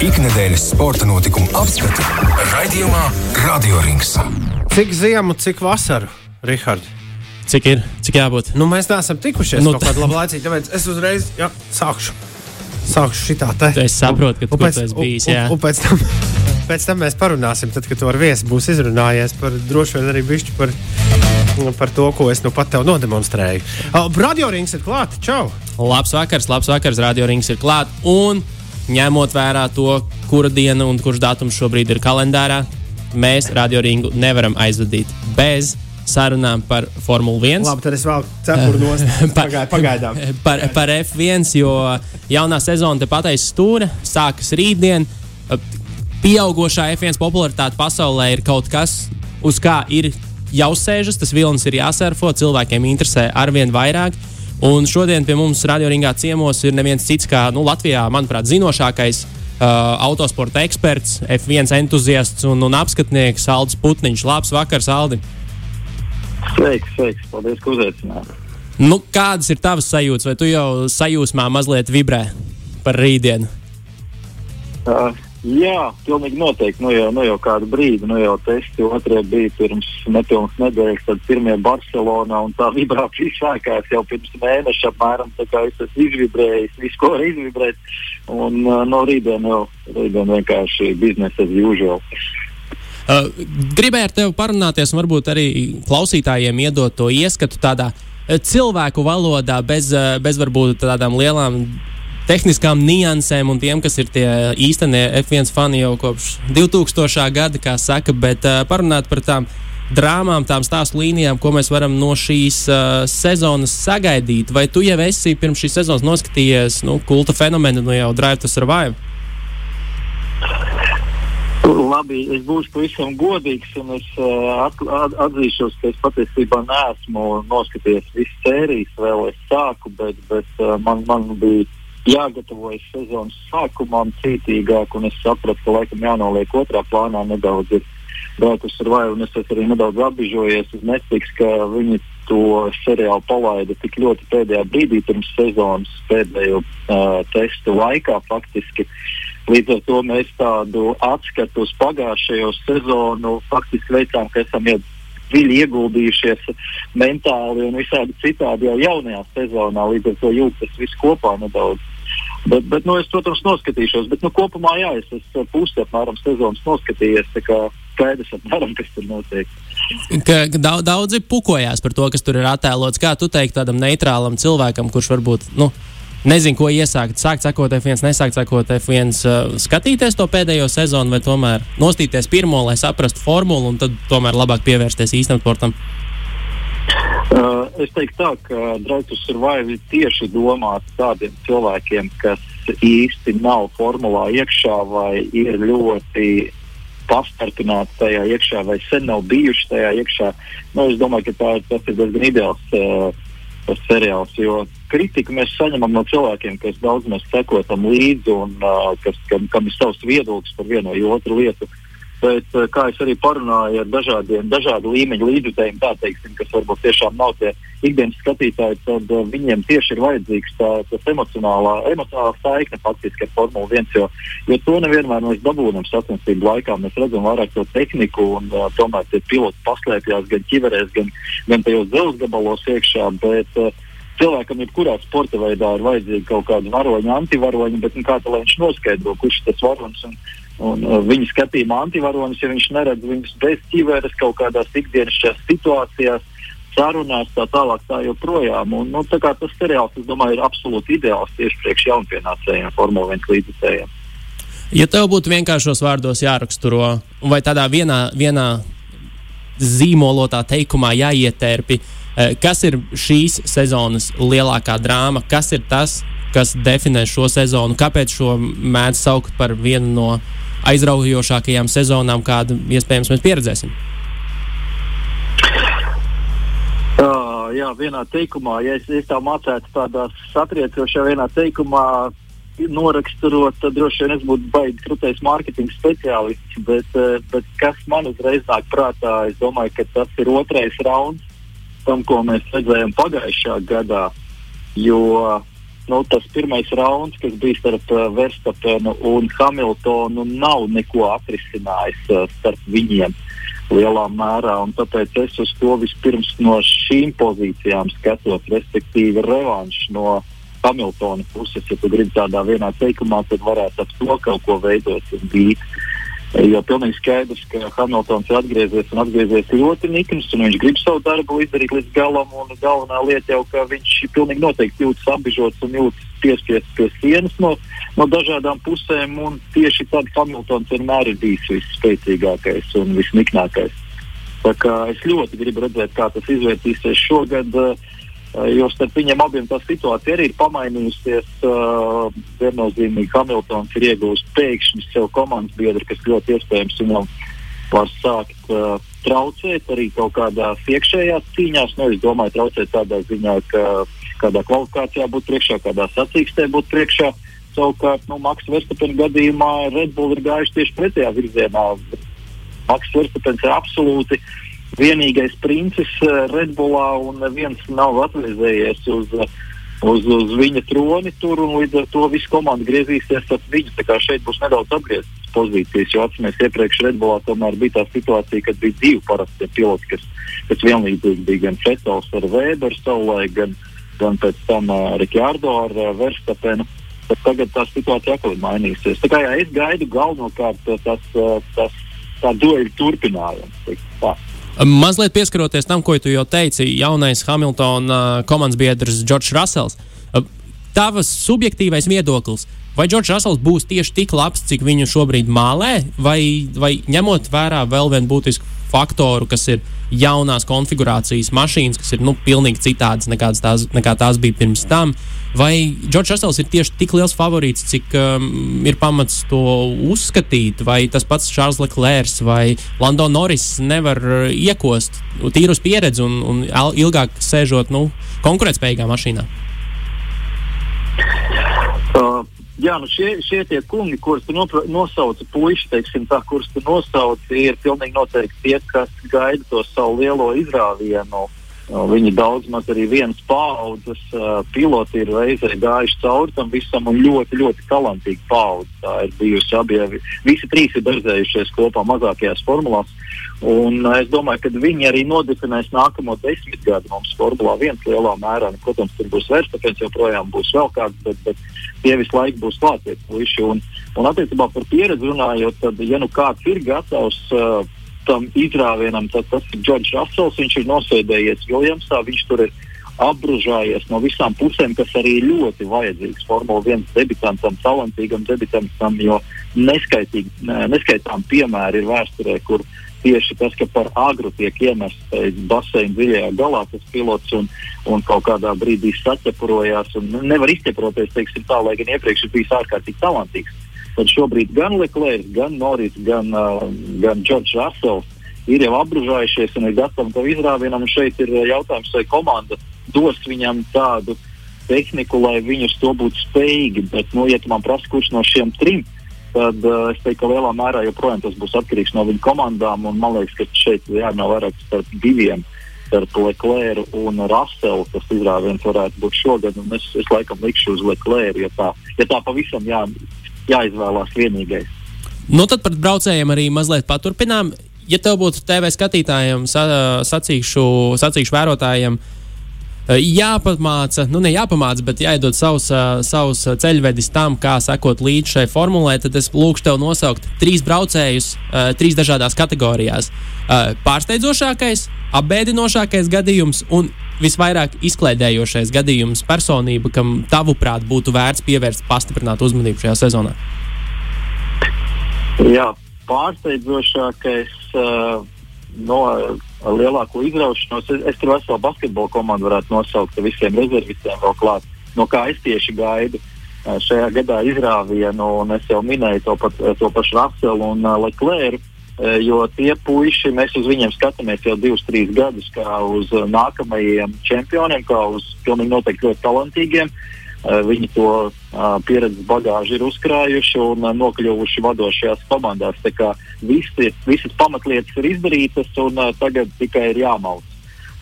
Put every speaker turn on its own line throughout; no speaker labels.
Ikdienas sporta notikumu apskati raidījumā Radio Rings.
Cik ziemu, cik vasaru, Rihard?
Cik ir? Cik jābūt?
Nu, mēs neesam tikušies
Nu,
kaut kādā laicī, tāpēc es uzreiz jā, sākšu. Sākšu šitā te.
Es saprotu, ka tur esi bijis,
un-
jā.
Un, un pēc, tam, pēc tam mēs parunāsim, tad, kad tu ar viesi būsi izrunājies par droši vien arī bišķi par, par to, ko es nu pat tev nodemonstrēju. Radio rings ir klāts, čau!
Labs vakars, labs vakars, radio rings ir klāts. Un ņemot vērā to, kura diena un kurš datums šobrīd ir kalendārā, mēs radio ringu nevaram aizvadīt bez sarunām par Formuli 1.
Labi, tad es vēl cepuru nost. Pagai- Pagaidām.
Par, par F1, jo jaunā sezona te pateicis stūra, sākas rītdien. Pieaugušā F1 popularitāte pasaulē ir kaut kas, uz kā ir jāuzsēžas, tas vilnis ir jāsērfo, cilvēkiem interesē arvien vairāk. Un šodien pie mums radioringā ciemos ir neviens cits kā nu, Latvijā, manuprāt, zinošākais uh, autosporta eksperts, F1 entuziasts un, un apskatnieks Aldis Putniņš. Labs vakars, Aldi!
Sveiks, sveiks. Paldies, ka uzaicinājāt.
Nu, kādas ir tavas sajūtas, vai tu jau sajūsmā mazliet vibrē par rītdienu?
Uh, jā, pilnīgi noteikti. Nu jau, nu jau kādu brīdi, nu jau testi otrie bija pirms nepilnas nedēļas, tad pirmie Barcelonā un tā vibrācija sākās jau pirms mēneša apmēram. Tā kā es esmu izvibrējis, visu, ko var izvibrēt. Un uh, no rītdien jau rītdien vienkārši biznesa as usual.
Uh, gribēju ar tevi parunāties, un varbūt arī klausītājiem iedot to ieskatu tādā cilvēku valodā, bez, bez varbūt tādām lielām tehniskām niansēm, un tiem, kas ir tie īstenie F1 fani jau kopš 2000. gada, kā saka, bet uh, parunāt par tām drāmām, tām stāstu līnijām, ko mēs varam no šīs uh, sezonas sagaidīt. Vai tu jau esi pirms šīs sezonas noskatījies nu, kulta fenomenu, nu jau Drive to Survive?
Labi, es būšu pavisam godīgs, un es uh, at, at, atzīšos, ka es patiesībā neesmu noskatījies visas sērijas, vēl es sāku, bet, bet uh, man, man bija jāgatavojas sezonas sākumam cītīgāk, un es sapratu, ka laikam jānoliek otrā plānā nedaudz. Ir Braukus ar vai, un es arī nedaudz apbižojies uz Netflix, ka viņi to seriālu palaida tik ļoti pēdējā brīdī pirms sezonas pēdējo uh, testu laikā faktiski. Līdz ar to mēs tādu atskatu uz pagājušajo sezonu faktiski veicām, ka esam jau dziļi ieguldījušies mentāli un visādi citādi jau jaunajā sezonā. Līdz ar to jūtas viss kopā nedaudz. Bet, bet nu, es, protams, noskatīšos. Bet nu, kopumā jā, es esmu pusi apmēram sezonas noskatījies. Skaidrs apmēram, kas tur notiek.
ka ka daudz, daudzi pukojās par to, kas tur ir attēlots. Kā tu teiktu tādam neitrālam cilvēkam, kurš varbūt nu, nezina, ko iesākt, sākt sekot F1, nesākt sekot F1, uh, skatīties to pēdējo sezonu, vai tomēr nostīties pirmo, lai saprastu formulu, un tad tomēr labāk pievērsties īstam sportam.
Uh, es teiktu, tā, ka Survive ir tieši domāts tādiem cilvēkiem, kas īsti nav formulā iekšā vai ir ļoti pastarpināti tajā iekšā vai sen nav bijuši tajā iekšā. Nu, es domāju, ka tā, tas ir diezgan ideāls uh, tas seriāls, jo kritiku mēs saņemam no cilvēkiem, kas daudz mēs sekotam līdzi un uh, kas, kam, kam ir savs viedoklis par vienu vai otru lietu. Bet, uh, kā es arī parunāju ar dažādiem, dažādu līmeņu līdzjutējiem, teiksim, kas varbūt tiešām nav tie ikdienas skatītāji, tad uh, viņiem tieši ir vajadzīgs tā, tas emocionālā, emocionālā saikne faktiski ar Formuli 1, jo, jo to nevienmēr mēs dabūjam sacensību laikā. Mēs redzam vairāk to tehniku un uh, tomēr tie piloti paslēpjas gan ķiverēs, gan, gan tajos dzelzceļa gabalos iekšā. Bet, uh, cilvēkam, jebkurā sporta veidā, ir vajadzīga kaut kāda varoņa, antivaroņa, bet nu, kā lai viņš noskaidro, kurš tas varonis. Un, un, uh, viņa skatījumā antivaronis, ja viņš neredz viņus bez ķiveres kaut kādās ikdienas situācijās, sarunās, tā tālāk, tā joprojām. Un, nu, tā tas seriāls, es domāju, ir absolūti ideāls tieši priekš jaunpienācējiem, Formule 1 līdzekļiem.
Ja tev būtu vienkāršos vārdos jāraksturo, vai tādā vienā, vienā zīmolotā teikumā jāietērpi, eh, kas ir šīs sezonas lielākā drāma, kas ir tas, kas definē šo sezonu, kāpēc šo mēdz saukt par vienu no aizraujošākajām sezonām, kādu iespējams mēs pieredzēsim.
Uh, jā, vienā teikumā, ja es, es tā mācētu tādā satriecošā vienā teikumā noraksturot, tad droši vien es būtu baigi krūtais mārketinga speciālists. Bet, bet kas man uzreiz nāk prātā, es domāju, ka tas ir otrais rauns tam, ko mēs redzējām pagājušā gadā. Jo nu, tas pirmais rauns, kas bija starp uh, Verstapenu un Hamiltonu, nav neko atrisinājis uh, starp viņiem lielā mērā. Tāpēc es uz to vispirms no šīm pozīcijām skatos, respektīvi revanšu no Hamiltona puses. Ja tu gribi tādā vienā teikumā, tad varētu ap to kaut ko veidot un bīt. Jo pilnīgi skaidrs, ka Hamiltons ir atgriezies un atgriezies ļoti nikns, un viņš grib savu darbu izdarīt līdz galam. Galvenā lieta jau, ka viņš pilnīgi noteikti jūtas apbežots un jūtas piespiests pie sienas no, no dažādām pusēm. Tieši tad Hamiltons vienmēr ir bijis visspēcīgākais un visniknākais. Es ļoti gribu redzēt, kā tas izvērtīsies šogad. Uh, jo starp viņiem abiem tā situācija arī ir pamainījusies. Uh, viennozīmīgi Hamiltons ir iegūmis pēkšņi sev komandas biedru, kas ļoti iespējams viņam var sākt uh, traucēt arī kaut kādās iekšējās cīņās. Nu, es domāju, traucēt tādā ziņā, ka kādā kvalifikācijā būtu priekšā, kādā sacīkstē būtu priekšā. Savukārt, nu, Maksa Verstapena gadījumā Red Bull ir gājuši tieši pretējā virzienā. Maksa Verstapens ir absolūti uh, vienīgais princis eh, Redbullā un neviens nav atvēzējies uz, uz, uz viņa troni tur, un līdz ar to visa komanda griezīsies ap viņu. Tā kā šeit būs nedaudz apgrieztas pozīcijas, jo atcīmēs iepriekš Redbullā tomēr bija tā situācija, kad bija divi parastie piloti, kas, kas vienlīdzīgi bija gan Fetels ar Weberu savulaik, gan, gan pēc tam uh, Rikārdo ar uh, Verstapenu. Tagad tā situācija atkal ir mainījusies. Tā kā jā, es gaidu galvenokārt tas, tas, tas tā dueļu turpinājums. Tā.
Mazliet pieskaroties tam, ko tu jau teici, jaunais Hamiltona komandas biedrs Džordžs Rasels. Tavs subjektīvais viedoklis, vai Džordžs Rasels būs tieši tik labs, cik viņu šobrīd mālē, vai, vai ņemot vērā vēl vienu būtisku faktoru, kas ir jaunās konfigurācijas mašīnas, kas ir nu, pilnīgi citādas nekā tās, nekā tās bija pirms tam. Vai Džordžs Rasels ir tieši tik liels favorīts, cik um, ir pamats to uzskatīt, vai tas pats Čārls Leclerc vai Lando Norris nevar uh, iekost tīrus pieredzi un, un ilgāk sēžot nu, konkurētspējīgā mašīnā?
Uh, Jā, nu šie, šie tie kungi, kurus tu nosauci, puiši, teiksim, tā, kurus tu nosauci, ir pilnīgi noteikti tie, kas gaida to savu lielo izrāvienu. Viņi daudz maz arī vienas paudzes uh, piloti ir reizē gājuši cauri tam visam un ļoti, ļoti talantīgi paudze. Tā ir bijusi abi. Visi trīs ir berzējušies kopā mazākajās formulās. Un es domāju, ka viņi arī nodefinēs nākamo desmit gadu mums Formulā 1 lielā mērā. Nu, protams, tur būs vērtspapēns, joprojām būs vēl kāds, bet, bet tie visu laiku būs klātie puiši. Un, un attiecībā par pieredzi runājot, tad, ja nu kāds ir gatavs uh, tam izrāvienam, tad tas ir Džordžs Rasels. Viņš ir nosēdējies Viljamsā, viņš tur ir apbružājies no visām pusēm, kas arī ļoti vajadzīgs Formule 1 debitantam, talantīgam debitantam, jo neskaitām piemēri ir vēsturē, kur tieši tas, ka par agru tiek iemests baseina dziļajā galā tas pilots un, un kaut kādā brīdī saķepurojās un nevar izķeproties, teiksim tā, lai gan iepriekš ir bijis ārkārtīgi talantīgs. Tad šobrīd gan Leclerc, gan Norris, gan, uh, gan Džordžs Rasels ir jau apbružājušies un ir gatavi tam izrāvienam. Šeit ir jautājums, vai komanda dos viņam tādu tehniku, lai viņi uz to būtu spējīgi. Bet, nu, ja tu man prasa, kurš no šiem trim, tad uh, es teiktu, ka lielā mērā joprojām tas būs atkarīgs no viņu komandām. Man liekas, ka šeit jārunā vairāk par diviem. Starp Leclerc un Raselu tas izrāviens varētu būt šogad. Es, es laikam likšu uz Leclerc, ja tā, ja tā pavisam jā, jāizvēlās vienīgais.
Nu, tad par braucējiem arī mazliet paturpinām. Ja tev būtu TV skatītājiem, sa, sacīkšu, sacīkšu vērotājiem, uh, jāpamāca, nu ne jāpamāca, bet jāiedod savus, eh, savus ceļvedis tam, kā sekot līdz šai formulē, tad es lūgšu tev nosaukt trīs braucējus, trīs dažādās kategorijās. Pārsteidzošākais, apbēdinošākais gadījums un visvairāk izklaidējošais gadījums personība, kam tavuprāt būtu vērts pievērst pastiprinātu uzmanību šajā sezonā?
Jā, pārsteidzošākais. Uh no lielāko izraušanos. Es, es tur veselu basketbola komandu varētu nosaukt ar visiem rezervistiem vēl klāt. No kā es tieši gaidu šajā gadā izrāvienu, un es jau minēju to, pat, to pašu Raselu un uh, Leclerc. Jo tie puiši, mēs uz viņiem skatāmies jau divus, trīs gadus, kā uz nākamajiem čempioniem, kā uz pilnīgi noteikti ļoti talantīgiem. Uh, Eh, viņi to uh, pieredzes bagāžu ir uzkrājuši un uh, nokļuvuši vadošajās komandās. Visi, visas pamatlietas ir izdarītas un uh, tagad tikai ir jāmauc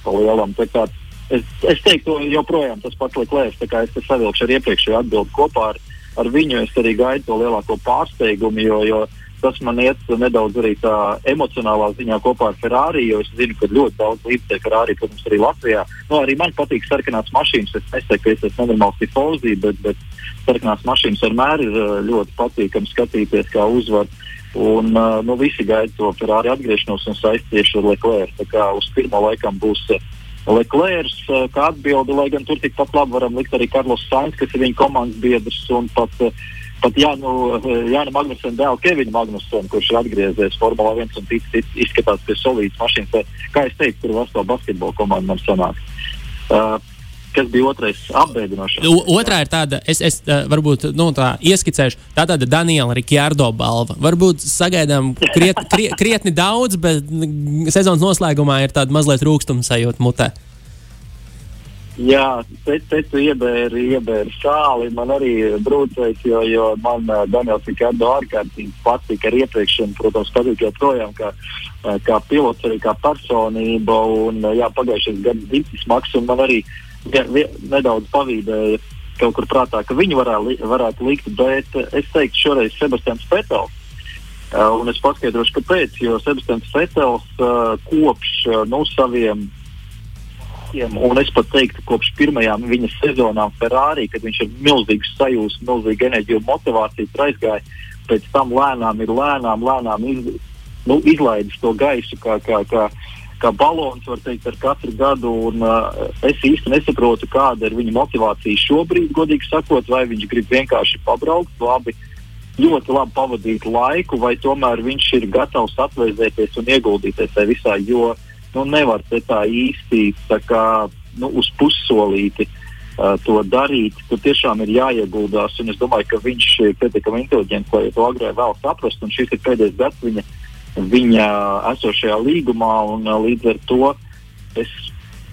pa lielam. es, es teiktu, joprojām tas pats Leclerc. Es savilkšu ar iepriekšējo atbildi kopā ar, ar viņu. Es arī gaidu to lielāko pārsteigumu, jo, jo tas man iet nedaudz arī tā emocionālā ziņā kopā ar Ferrari, jo es zinu, ka ļoti daudz līdzekļu Ferrari, protams, arī Latvijā. Nu, arī man patīk sarkanās mašīnas. Es nesaku, ka es esmu nenormāls tifozī, bet, bet sarkanās mašīnas vienmēr ir eh, ļoti patīkami skatīties, kā uzvar. Un uh, nu, visi gaida to Ferrari atgriešanos un saistīšu ar Leclerc. Tā kā uz pirmo laikam būs uh, Leclerc kā atbilde, lai gan tur tikpat labi varam likt arī Karlos Sainz, kas ir viņa komandas biedrs. Un pat, uh, pat Jānu, Jānu Magnusenu dēlu Kevinu Magnusenu, kurš ir atgriezies Formula 1 un tic, izskatās pēc solītas mašīnas. Kā es teicu, tur vesela basketbola komanda man sanāk. Uh, kas bija otrais apbēdinošais.
Otrā ir tāda, es, es varbūt nu, tā ieskicēšu, tā tāda Daniela Rikjārdo balva. Varbūt sagaidām kriet, kriet, krietni daudz, bet sezonas noslēgumā ir tāda mazliet rūkstuma sajūta mutē.
Jā, te, te tu iebēri, iebēri sāli. Man arī brūcēs, jo, jo man uh, Daniels Rikārdo ārkārtīgi patika ar iepriekš, un, protams, patīk joprojām kā, kā pilots, arī kā personība. Un, jā, pagājušais gads bija smags, un man arī uh, ja, nedaudz pavīdēja kaut kur prātā, ka viņi varā, varētu likt, bet es teiktu, šoreiz Sebastians Petels. Uh, un es paskaidrošu, kāpēc. Jo Sebastians Petels uh, kopš uh, nu, saviem un es pat teiktu, kopš pirmajām viņa sezonām Ferrari, kad viņš ir milzīgs sajūsmas, milzīga enerģija un motivācija, aizgāja pēc tam lēnām, ir lēnām, lēnām iz, nu, izlaidis to gaisu, kā, kā, kā kā balons, var teikt, ar katru gadu. Un, uh, es īsti nesaprotu, kāda ir viņa motivācija šobrīd, godīgi sakot, vai viņš grib vienkārši pabraukt, labi, ļoti labi pavadīt laiku, vai tomēr viņš ir gatavs atvēsēties un ieguldīties tajā visā. Jo nu, nevar tā īsti tā kā, nu, uz pussolīti. Uh, to darīt, tur tiešām ir jāieguldās. Es domāju, ka viņš ir pietiekami inteliģents, lai to agrāk vēl saprastu. Šis ir pēdējais gads viņa uh, viņa esošajā līgumā. Un, līdz ar to es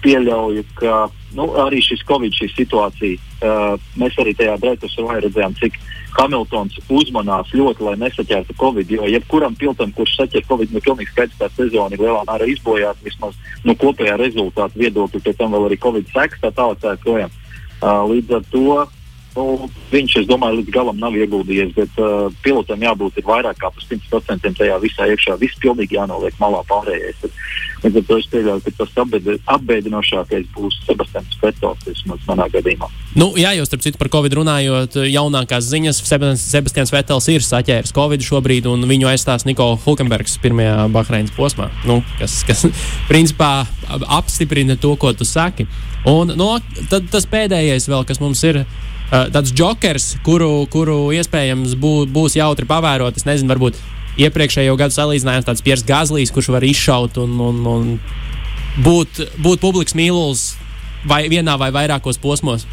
pieļauju, ka nu, arī šis Covid šī situācija, uh, mēs arī tajā brīdī redzējām, cik Hamiltons uzmanās ļoti, lai nesaķertu Covid. Jo jebkuram piltam, kurš saķer Covid, nu, pilnīgi skaidrs, tā sezona ir lielā mērā izbojāta vismaz no nu, kopējā rezultātu viedokļa, pēc tam vēl arī Covid sekas tā tālāk. Tā, tā, uh, līdz ar to Nu, viņš, es domāju, līdz galam nav ieguldījies, bet uh, pilotam jābūt vairāk kā par 100% tajā visā iekšā. Viss pilnīgi jānoliek malā pārējais. Līdz ar to es pieļauju, ka tas apbēdinošākais būs Sebastians Vetels, vismaz manā gadījumā.
Nu, jā, jau starp citu par Covid runājot, jaunākās ziņas Sebastians Vetels ir saķēris Covid šobrīd, un viņu aizstās Niko Hulkenbergs pirmajā Bahreinas posmā, nu, kas, kas principā apstiprina to, ko tu saki. Un no, nu, tad tas pēdējais vēl, kas mums ir tāds jokers, kuru, kuru iespējams bū, būs jautri pavērot. Es nezinu, varbūt iepriekšējo gadu salīdzinājums tāds Piers Gazlīs, kurš var izšaut un, un, un būt, būt publikas mīlulis vai vienā vai vairākos posmos.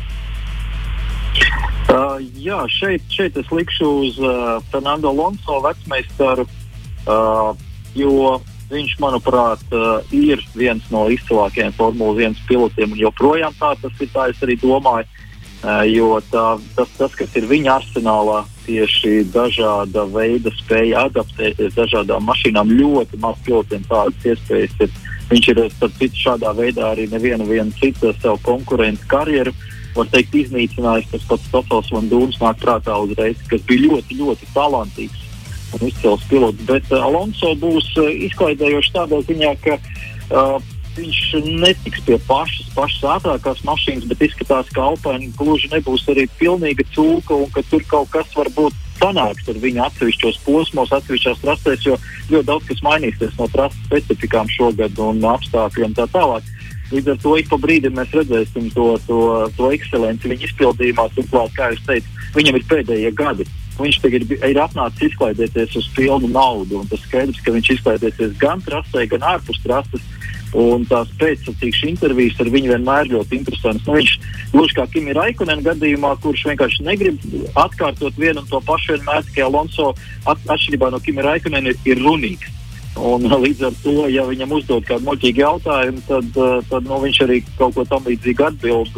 Uh, jā, šeit, šeit es likšu uz uh, Fernando Alonso vecmeistaru, uh, jo viņš, manuprāt, uh, ir viens no izcilākajiem Formule 1 pilotiem, un joprojām tā tas ir. Tā es arī domāju. Eh, jo tā, tas, tas, kas ir viņa arsenālā, tieši dažāda veida spēja adaptēties dažādām mašīnām, ļoti maz pilotiem tādas iespējas ir. Viņš ir citu šādā veidā arī nevienu citu savu konkurentu karjeru. Var teikt, iznīcinājis tas pats Stofels un Dūns nāk prātā uzreiz, kas bija ļoti, ļoti talantīgs un izcils pilots. Bet uh, Alonso būs uh, izklaidējošs tādā ziņā, ka uh, viņš netiks pie pašas, pašas ātrākās mašīnas, bet izskatās, ka Alpēna gluži nebūs arī pilnīga cūka un ka tur kaut kas varbūt sanāks ar viņu atsevišķos posmos, atsevišķās trasēs, jo ļoti daudz kas mainīsies no trases specifikām šogad un apstākļiem tā tālāk. Līdz ar to ik pa brīdim mēs redzēsim to, to, to ekscelenci viņa izpildījumā. Turklāt, kā jau teicu, viņam ir pēdējie gadi. Viņš tagad ir, ir atnācis izklaidēties uz pilnu naudu. Tas skaidrs, ka viņš izklaidēsies gan trasē, gan ārpus trases. Un tās pēcsacīkšu intervijas ar viņu vienmēr ļoti interesantas. Nu, viņš gluži kā Kimi Raikonen gadījumā, kurš vienkārši negrib atkārtot vienu un to pašu vienmēr, tikai Alonso at, atšķirībā no Kimi Raikonen ir, ir runīgs. Un, līdz ar to, ja viņam uzdod kādu muļķīgu jautājumu, tad, eh, tad nu, viņš arī kaut ko tam līdzīgu atbild.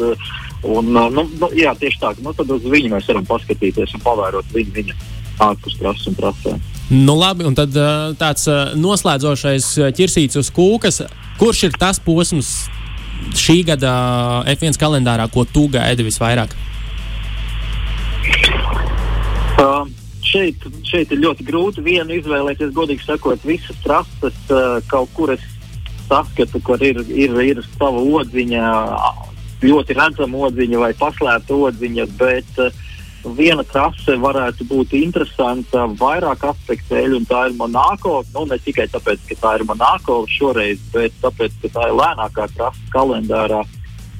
Un, eh, nu, nu, jā, tieši tā, nu, tad uz viņu mēs varam paskatīties un pavērot viņu, viņa ārpus trases un trasē.
Nu, labi, un tad eh, tāds noslēdzošais ķirsīts uz kūkas Kurš ir tas posms, šī gada F1 kalendārā, ko tu gaidi visvairāk?
Uh, šeit, šeit ir ļoti grūti vienu izvēlēties. Godīgi sakot, visas trases uh, kaut kur es saskatu, kur ir, ir, ir sava odziņa, ļoti redzama odziņa vai paslēpta odziņa. Bet uh, viena trase varētu būt interesanta vairāk aspektu dēļ, un tā ir Monako. Nu, ne tikai tāpēc, ka tā ir Monako šoreiz, bet tāpēc, ka tā ir lēnākā trase kalendārā.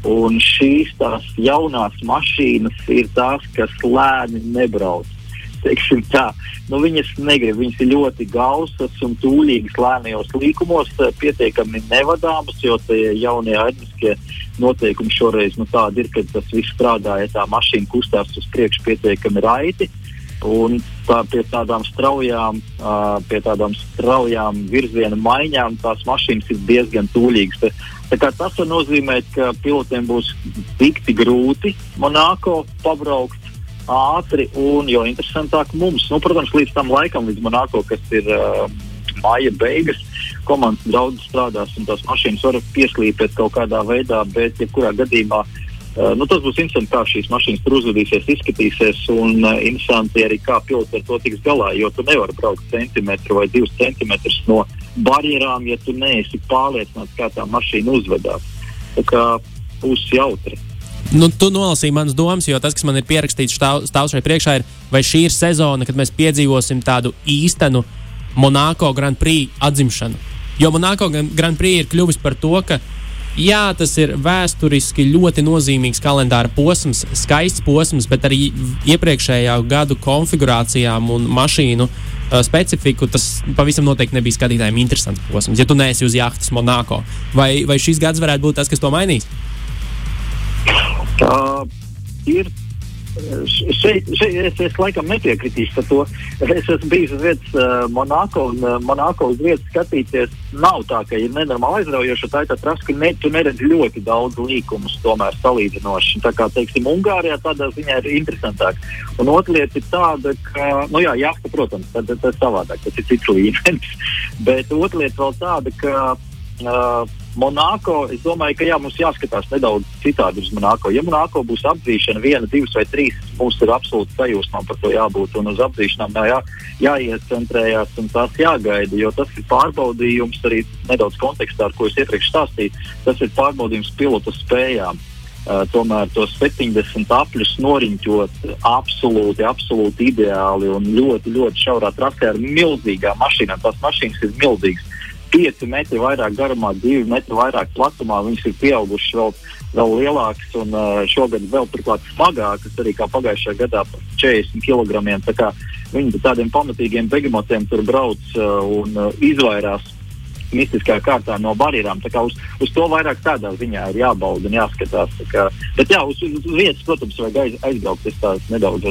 Un šīs tās jaunās mašīnas ir tās, kas lēni nebrauc teiksim tā. Nu, viņas negrib, viņas ir ļoti gausas un tūlīgas lēnajos līkumos, eh, pietiekami nevadāmas, jo tie jaunie aizmiskie noteikumi šoreiz nu, tādi ir, ka tas viss strādā, ja tā mašīna kustās uz priekšu pietiekami raiti. Un tā, pie tādām straujām, uh, pie tādām straujām virziena maiņām tās mašīnas ir diezgan tūlīgas. Tas var nozīmēt, ka pilotiem būs tik grūti Monako pabraukt ātri un jo interesantāk mums. Nu, protams, līdz tam laikam, līdz Monako, kas ir uh, māja beigas, komandas daudz strādās un tās mašīnas var pieslīpēt kaut kādā veidā, bet jebkurā gadījumā. Uh, nu, tas būs interesanti, kā šīs mašīnas tur uzvedīsies, izskatīsies, un uh, interesanti arī, kā pilots ar to tiks galā. Jo tu nevari braukt centimetru vai divus centimetrus no barjerām, ja tu neesi pārliecināts, kā tā mašīna uzvedās. Tā kā būs jautri.
Nu, tu nolasīji manas domas, jo tas, kas man ir pierakstīts stāv, stāv šeit priekšā, ir, vai šī ir sezona, kad mēs piedzīvosim tādu īstenu Monako Grand Prix atzimšanu. Jo Monako Grand Prix ir kļuvis par to, ka jā, tas ir vēsturiski ļoti nozīmīgs kalendāra posms, skaists posms, bet arī iepriekšējā gadu konfigurācijām un mašīnu uh, specifiku tas pavisam noteikti nebija skatītājiem interesants posms. Ja tu neesi uz jahtas Monako, vai, vai šis gads varētu būt tas, kas to mainīs?
Uh, ir šeit, šeit es, es laikam nepiekritīšu par to. Es esmu bijis uz vietas uh, Monako, un uh, Monako uz vietas skatīties nav tā, ka ir nenormāli aizraujoši. Tā ir tā trasa, ka ne, tu neredzi ļoti daudz līkumus, tomēr salīdzinoši. Tā kā, teiksim, Ungārijā tādā ziņā ir interesantāk. Un otra lieta ir tāda, ka, nu jā, jāsta, protams, tad, tas ir savādāk, tas ir cits līmenis. Bet otra lieta vēl tāda, ka. Uh, Monako, es domāju, ka jā, mums jāskatās nedaudz citādi uz Monako. Ja Monako būs apdzīšana, viena, divas vai trīs, mums ir absolūti sajūsmām par to jābūt. Un uz apdzīšanām jā, jāiecentrējās un tās jāgaida, jo tas ir pārbaudījums arī nedaudz kontekstā, ar ko es iepriekš stāstīju. Tas ir pārbaudījums pilotu spējām. Uh, tomēr tos 70 apļus noriņķot absolūti, absolūti ideāli un ļoti, ļoti šaurā trasē ar milzīgām mašīnām. Tās mašīnas ir milzīgas 5 metri vairāk garumā, 2 metri vairāk platumā. Viņas ir pieaugušas vēl, vēl lielākas un šogad vēl turklāt smagākas, arī kā pagājušajā gadā par 40 kg. Viņi tādiem pamatīgiem begamotiem tur brauc uh, un uh, izvairās mistiskā kārtā no barjerām. Uz, uz to vairāk tādā ziņā ir jābauda un jāskatās. Kā, bet jā, uz, uz vietas, protams, vajag aiz, aizbraukt. Es tā nedaudz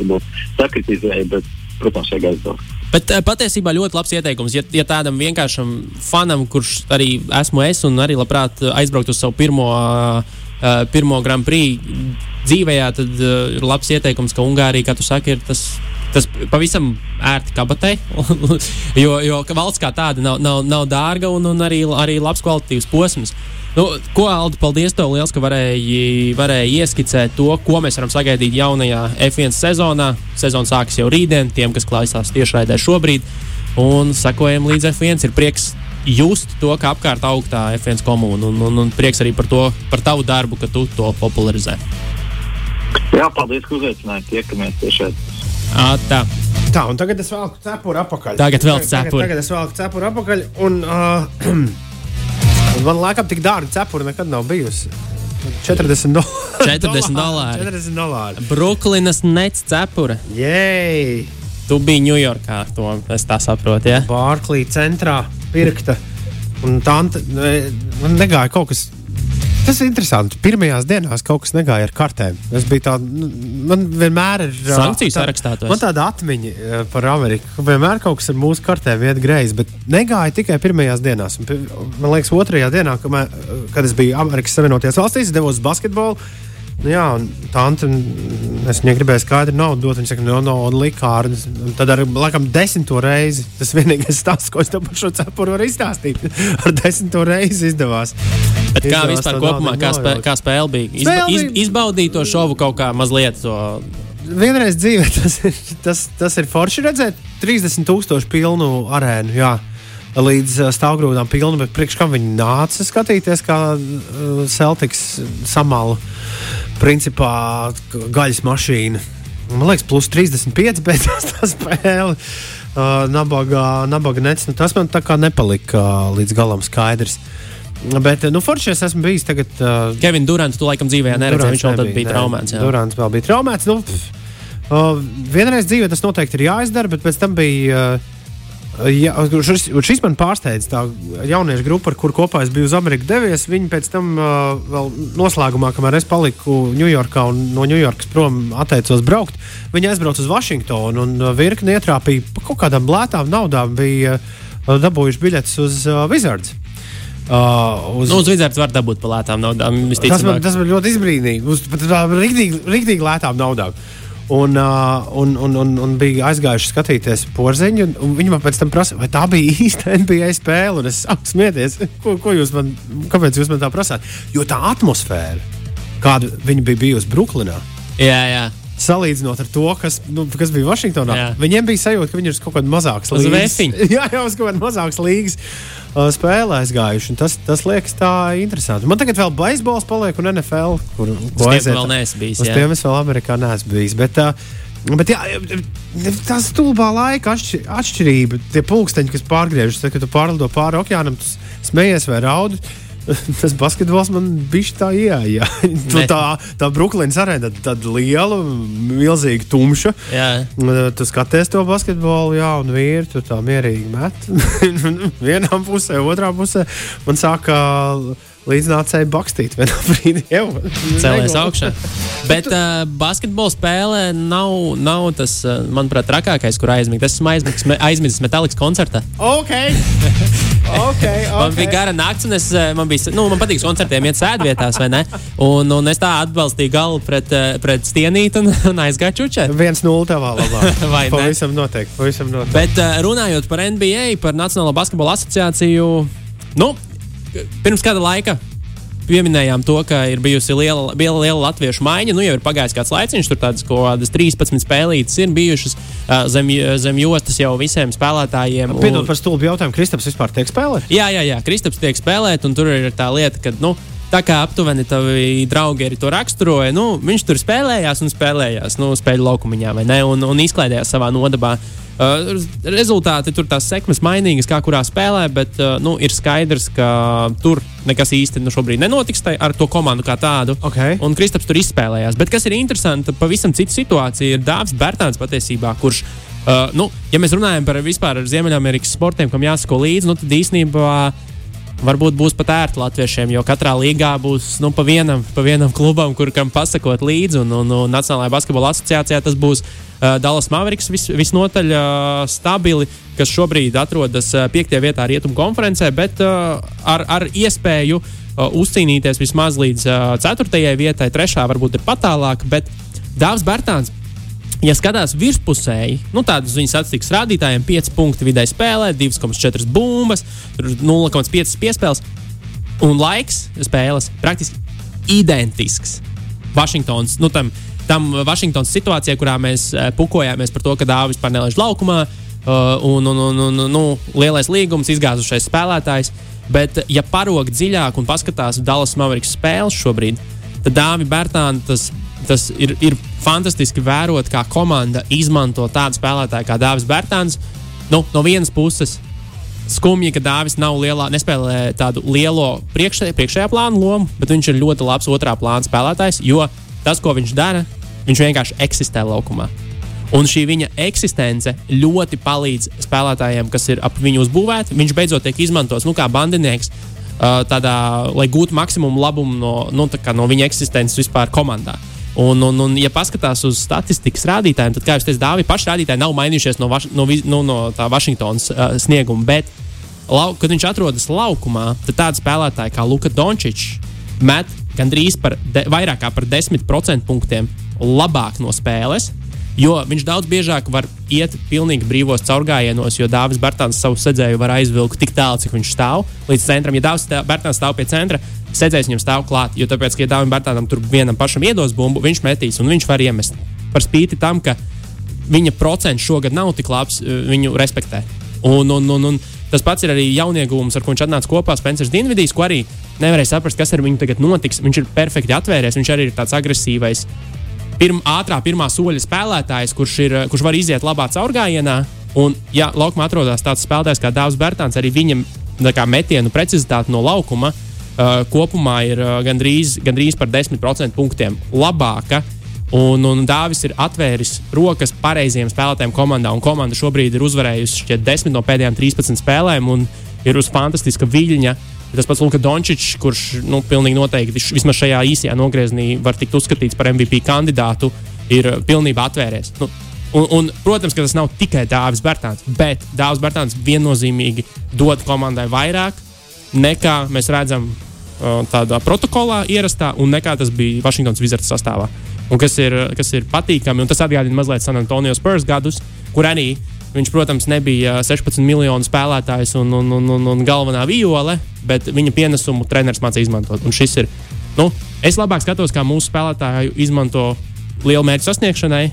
sakritizēju, bet, protams, vajag aizbraukt.
Bet eh, patiesībā ļoti labs ieteikums. Ja, ja tādam vienkāršam fanam, kurš arī esmu es un arī labprāt aizbraukt uz savu pirmo, uh, pirmo Grand Prix dzīvē, tad ir labs ieteikums, ka Ungārija, kā tu saki, ir tas. Tas pavisam ērti kabatei, jo, jo valsts kā tāda nav, nav, nav dārga un, un arī, arī labs kvalitatīvs posms. Nu, ko, Aldi, paldies tev liels, ka varēji, varēji ieskicēt to, ko mēs varam sagaidīt jaunajā F1 sezonā. Sezona sākas jau rītdien, tiem, kas klausās tiešraidē šobrīd. Un sekojam līdz F1. Ir prieks just to, ka apkārt aug tā F1 komūna. Un, un, un prieks arī par, to, par tavu darbu, ka tu to popularizē.
Jā, paldies, ka uzaicinājāt. Tiekamies tiešraidē.
Tā.
Tā, un tagad es velku cepuri apakaļ.
Tagad vēl cepuri.
Tagad, tagad es velku cepuri apakaļ. Un, uh, Man liekas, tik dārga cepura nekad nav bijusi. 40 dolāri.
40 dolāri.
40 dolāri.
Bruklinas nec cepura.
Jēj!
Tu biji Ņujorkā, to es tā saprotu. Ja?
Bārklī centrā pirkta. Un tā man negāja kaut kas Tas ir interesanti. Pirmajās dienās kaut kas negāja ar kartēm. Tas bija tāds, nu, man vienmēr ir.
Sankciju sarakstā.
Man tāda atmiņa par Ameriku. Vienmēr kaut kas ar mūsu kartēm iet greizi, bet negāja tikai pirmajās dienās. Man liekas, otrajā dienā, kad es biju Amerikas Savienotajās valstīs, devos basketbolu. Nu, jā, un tante, es viņai gribēju skaidru naudu dot. Viņa saka, no, no, un likārs. Tad ar laikam desmito reizi, tas vienīgais stāsts, ko es tev par šo cepuru varu izstāstīt, ar desmito reizi izdevās.
Bet kā
Izdevās
vispār kopumā, kā, spē, kā spēle bija? Izba, iz, izbaudīt to šovu kaut kā mazliet. To,
Vienreiz dzīvē tas ir, tas, tas ir forši redzēt 30,000 pilnu arēnu. Jā. Līdz stāvgrūdām pilnu, bet priekš kam viņi nāca skatīties, kā Celtics samāla principā gaļas mašīna. Man liekas, plus 35 beidzās tā spēle. Uh, nabaga, nabaga nec, nu, tas man tā kā nepalika līdz galam skaidrs. Bet, nu, forši es esmu bijis tagad. Uh,
Kevins Durants, tu laikam dzīvē neredzēji, viņš vēl
nebija,
bija traumēts. jā.
Durants vēl bija traumēts. Nu, pff, uh, vienreiz dzīvē tas noteikti ir jāizdara, bet pēc tam bija. Uh, Jā, šis, šis man pārsteidz. Tā jauniešu grupa, ar kuru kopā es biju uz Ameriku devies, viņi pēc tam uh, vēl noslēgumā, kamēr es paliku Ņujorkā un no Ņujorkas prom atteicos braukt, viņi aizbrauca uz Vašingtonu un uh, virkni ietrāpīja par kaut kādām lētām naudām, bija uh, dabūjuši biļetes uz uh, Wizards. Uh, uz,
Nu, uz Vizards var dabūt par lētām naudām.
Tas man, tas man ļoti izbrīnīgi. Uz tādām rīktīgi, lētām naudām. Uh, un, un, un, un bija aizgājuši skatīties porziņu. un- un Viņi man pēc tam prasa, vai tā bija īsta NBA spēle. Un es sāku smieties, ko, ko jūs man, kāpēc jūs man tā prasāt? Jo tā atmosfēra, kāda viņa bija bijusi Brooklynā,
Jā, jā.
Salīdzinot ar to, kas, nu, kas bija Vašingtonā,
Jā.
viņiem bija sajūta, ka viņi ir kaut
Uz
līnijas.
vefiņa.
Jā, jau uz kaut kādas mazākas līnijas uh, spēlē aizgājuši. Tas, tas liekas tā interesanti. Man tagad vēl beisbols paliek un NFL, kur aiziet.
vēl neesi bijis,
Uz
jā.
tiem es vēl Amerikā neesmu bijis. Bet, uh, Bet jā, tā stulbā laika atšķi, atšķirība, tie pulksteņi, kas pārgriežas, tad, kad tu pārlido pāri okeānam, tu smējies vai raudi. Tas basketbols man bija tā ieeja. Tu
Ne.
tā tā Brooklynas arēna, tāda liela, milzīga, tumša.
jā.
Uh, Tu skaties to basketbolu, jā, un vīri tur tā mierīgi met. Vienā pusē, otrā pusē man sāka līdznācēji bakstīt vienā brīdī.
Cēlēs augšā. Bet uh, basketbola spēle nav, nav tas, uh, manuprāt, trakākais, kur aizmigt. Es esmu aizmigis, me- aizmidzis Metallikas koncertā.
Ok, ok.
Man bija gara nakts, un es, eh, man, bija, nu, man patīk koncertiem, iet sēdvietās, vai ne? Un, un es tā atbalstīju galvu pret, eh, pret stienīti un, un aizgāju čučēt.
Viens nulle tavā labā.
Vai ne?
Pavisam noteikti. Pavisam noteikti.
Bet uh, runājot par NBA, par Nacionālo basketbola asociāciju, nu, pirms kāda laika. Pieminējām to, ka ir bijusi liela, liela, liela latviešu maiņa. Nu, jau ir pagājis kāds laiciņš, tur tādas kaut kādas 13 spēlītes ir bijušas zem, zem jostas jau visiem spēlētājiem. un-
Piedod par stulbu jautājumu. Kristaps vispār tiek spēlēt?
Jā, jā, jā. Kristaps tiek spēlēt, un tur ir tā lieta, ka, nu, tā kā aptuveni tavi draugi arī to raksturoja, nu, viņš tur spēlējās un spēlējās, nu, spēļu laukumiņā, vai ne, un, un izklaidējās savā nodabā. Uh, rezultāti tur tās sekmes mainīgas, kā kurā spēlē, bet uh, nu, ir skaidrs, ka tur nekas īsti nu, šobrīd nenotiks tai, ar to komandu kā tādu.
Ok.
Un Kristaps tur izspēlējās. Bet kas ir interesanti, pavisam cita situācija ir Dārzs Bērtāns patiesībā, kurš. Uh, nu, ja mēs runājam par vispār ar Ziemeļamerikas sportiem, kam jāsako līdzi, nu, tad īstenībā varbūt būs pat ērti latviešiem, jo katrā līgā būs nu, pa, vienam, pa vienam klubam, kur kam pasakot līdzi. Un, un, un Nacionālajā basketbola asociācijā tas būs uh, Dallas Mavericks vis, visnotaļ uh, stabili, kas šobrīd atrodas uh, piektajā vietā rietumu konferencē, bet uh, ar, ar iespēju uh, uzcīnīties vismaz līdz uh, ceturtajai vietai, trešā varbūt ir pat tālāk. Bet Dārzs Bērtāns Ja skatās virspusēji, nu, tādus viņa statistikas rādītājiem, 5 punkti vidēji spēlē, 2,4 bumbas, tur 0,5 piespēles un laiks spēles praktiski identisks. Vašingtons, nu, tam, tam Vašingtons situācijā, kurā mēs eh, pukojāmies par to, ka Dāvis vispār nelaiž laukumā, uh, un, un, un, un nu, lielais līgums, izgāzušais spēlētājs. Bet, ja parok dziļāk un paskatās Dallas Mavericks spēles šobrīd, tad Dāvi Bērtāni tas, tas ir, ir fantastiski vērot, kā komanda izmanto tādu spēlētāju kā Dāvis Bērtāns. Nu, no vienas puses, skumji, ka lielā, nespēlē tādu lielo priekšē, priekšējā plāna lomu, bet viņš ir ļoti labs otrā plāna spēlētājs, jo tas, ko viņš dara, viņš vienkārši eksistē laukumā. Un šī viņa eksistence ļoti palīdz spēlētājiem, kas ir ap viņu uzbūvēti. Viņš beidzot tiek izmantots nu, kā bandinieks, uh, tādā, lai gūtu maksimumu labumu no, nu, no viņa eksistences vispār komandā. Un, un, un, ja paskatās uz statistikas rādītājiem, tad, kā jau teicu, Dāvija paši rādītāji nav mainījušies no, vaš, no, nu, no tā Vašingtonas uh, snieguma. Bet, lau, kad viņš atrodas laukumā, tad tādi spēlētāji kā Luka Dončičs met gandrīz par de, vairāk par 10% punktiem labāk no spēles. Jo viņš daudz biežāk var iet pilnīgi brīvos caurgājienos, jo Dārzs Bērtāns savu sēdzēju var aizvilkt tik tālu, cik viņš stāv līdz centram. Ja Dārzs Bērtāns stāv pie centra, sēdzējs viņam stāv klāt. Jo tāpēc, ka ja Dārzs Bērtānam tur vienam pašam iedos bumbu, viņš metīs un viņš var iemest. Par spīti tam, ka viņa procents šogad nav tik labs, viņu respektē. Un, un, un, un tas pats ir arī jauniegūms, ar ko viņš atnāca kopā Spencers Dienvidīs, ko arī nevarēja saprast, kas ar viņu tagad notiks. Viņš ir perfekti atvērties, viņš arī ir tāds agresīvs pirm, ātrā pirmā soļa spēlētājs, kurš, ir, kurš var iziet labā caurgājienā. Un, ja laukumā atrodas tāds spēlētājs kā Dārzs Bērtāns, arī viņam kā, metienu precizitāte no laukuma uh, kopumā ir uh, gandrīz, gandrīz par 10% punktiem labāka. Un, un Dāvis ir atvēris rokas pareiziem spēlētājiem komandā, komanda šobrīd ir uzvarējusi 10 no pēdējām 13 spēlēm un ir uz fantastiska viļņa. Uh, Tas pats Luka Dončičs, kurš nu, pilnīgi noteikti vismaz šajā īsajā nogriezienī var tikt uzskatīts par MVP kandidātu, ir uh, pilnībā atvērties. Nu, un, un, protams, ka tas nav tikai Dārzs Bērtāns, bet Dārzs Bērtāns viennozīmīgi dod komandai vairāk nekā mēs redzam uh, tādā protokolā ierastā, un nekā tas bija Vašingtonas Wizards sastāvā. Un kas ir, kas ir patīkami, un tas atgādina mazliet San Antonio Spurs gadus, kur arī Viņš, protams, nebija 16 miljonu spēlētājs un, un, un, un, un galvenā viole, bet viņa pienesumu treneris mācīja izmantot. Un šis ir. Nu, es labāk skatos, kā mūsu spēlētāji izmanto lielu mērķu sasniegšanai,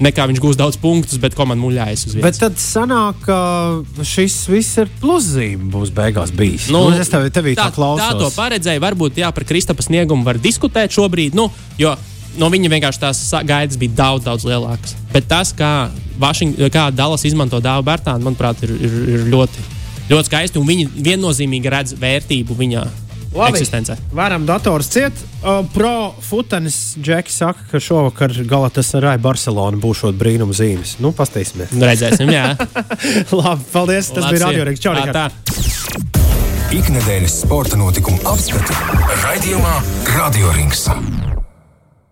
nekā viņš gūs daudz punktus, bet komanda muļājas uz vietas.
Bet tad sanāk, ka šis viss ir pluszīme būs beigās bijis. Nu, nu, es tev, tevī tā, tā,
tā to paredzēju. Varbūt jā, par Kristapa sniegumu var diskutēt šobrīd. Nu, jo no viņa vienkārši tās gaidas bija daudz, daudz lielākas. Bet tas, kā, Vašing, kā Dallas izmanto dāvu Bērtānu, manuprāt, ir, ir, ir ļoti, ļoti skaisti. Viņi viennozīmīgi redz vērtību viņa Labi, eksistencē.
Varam dators ciet. Uh, pro futenis Džeki saka, ka šovakar Galatas ar Barcelonu būs brīnuma zīmes. Nu, pastīsimies.
Redzēsim, jā.
Labi, paldies. Tas Labs bija Radio Rīgas. Čau, tā.
Ikdienas sporta notikumu apskatu raidījumā Radio Rīgas.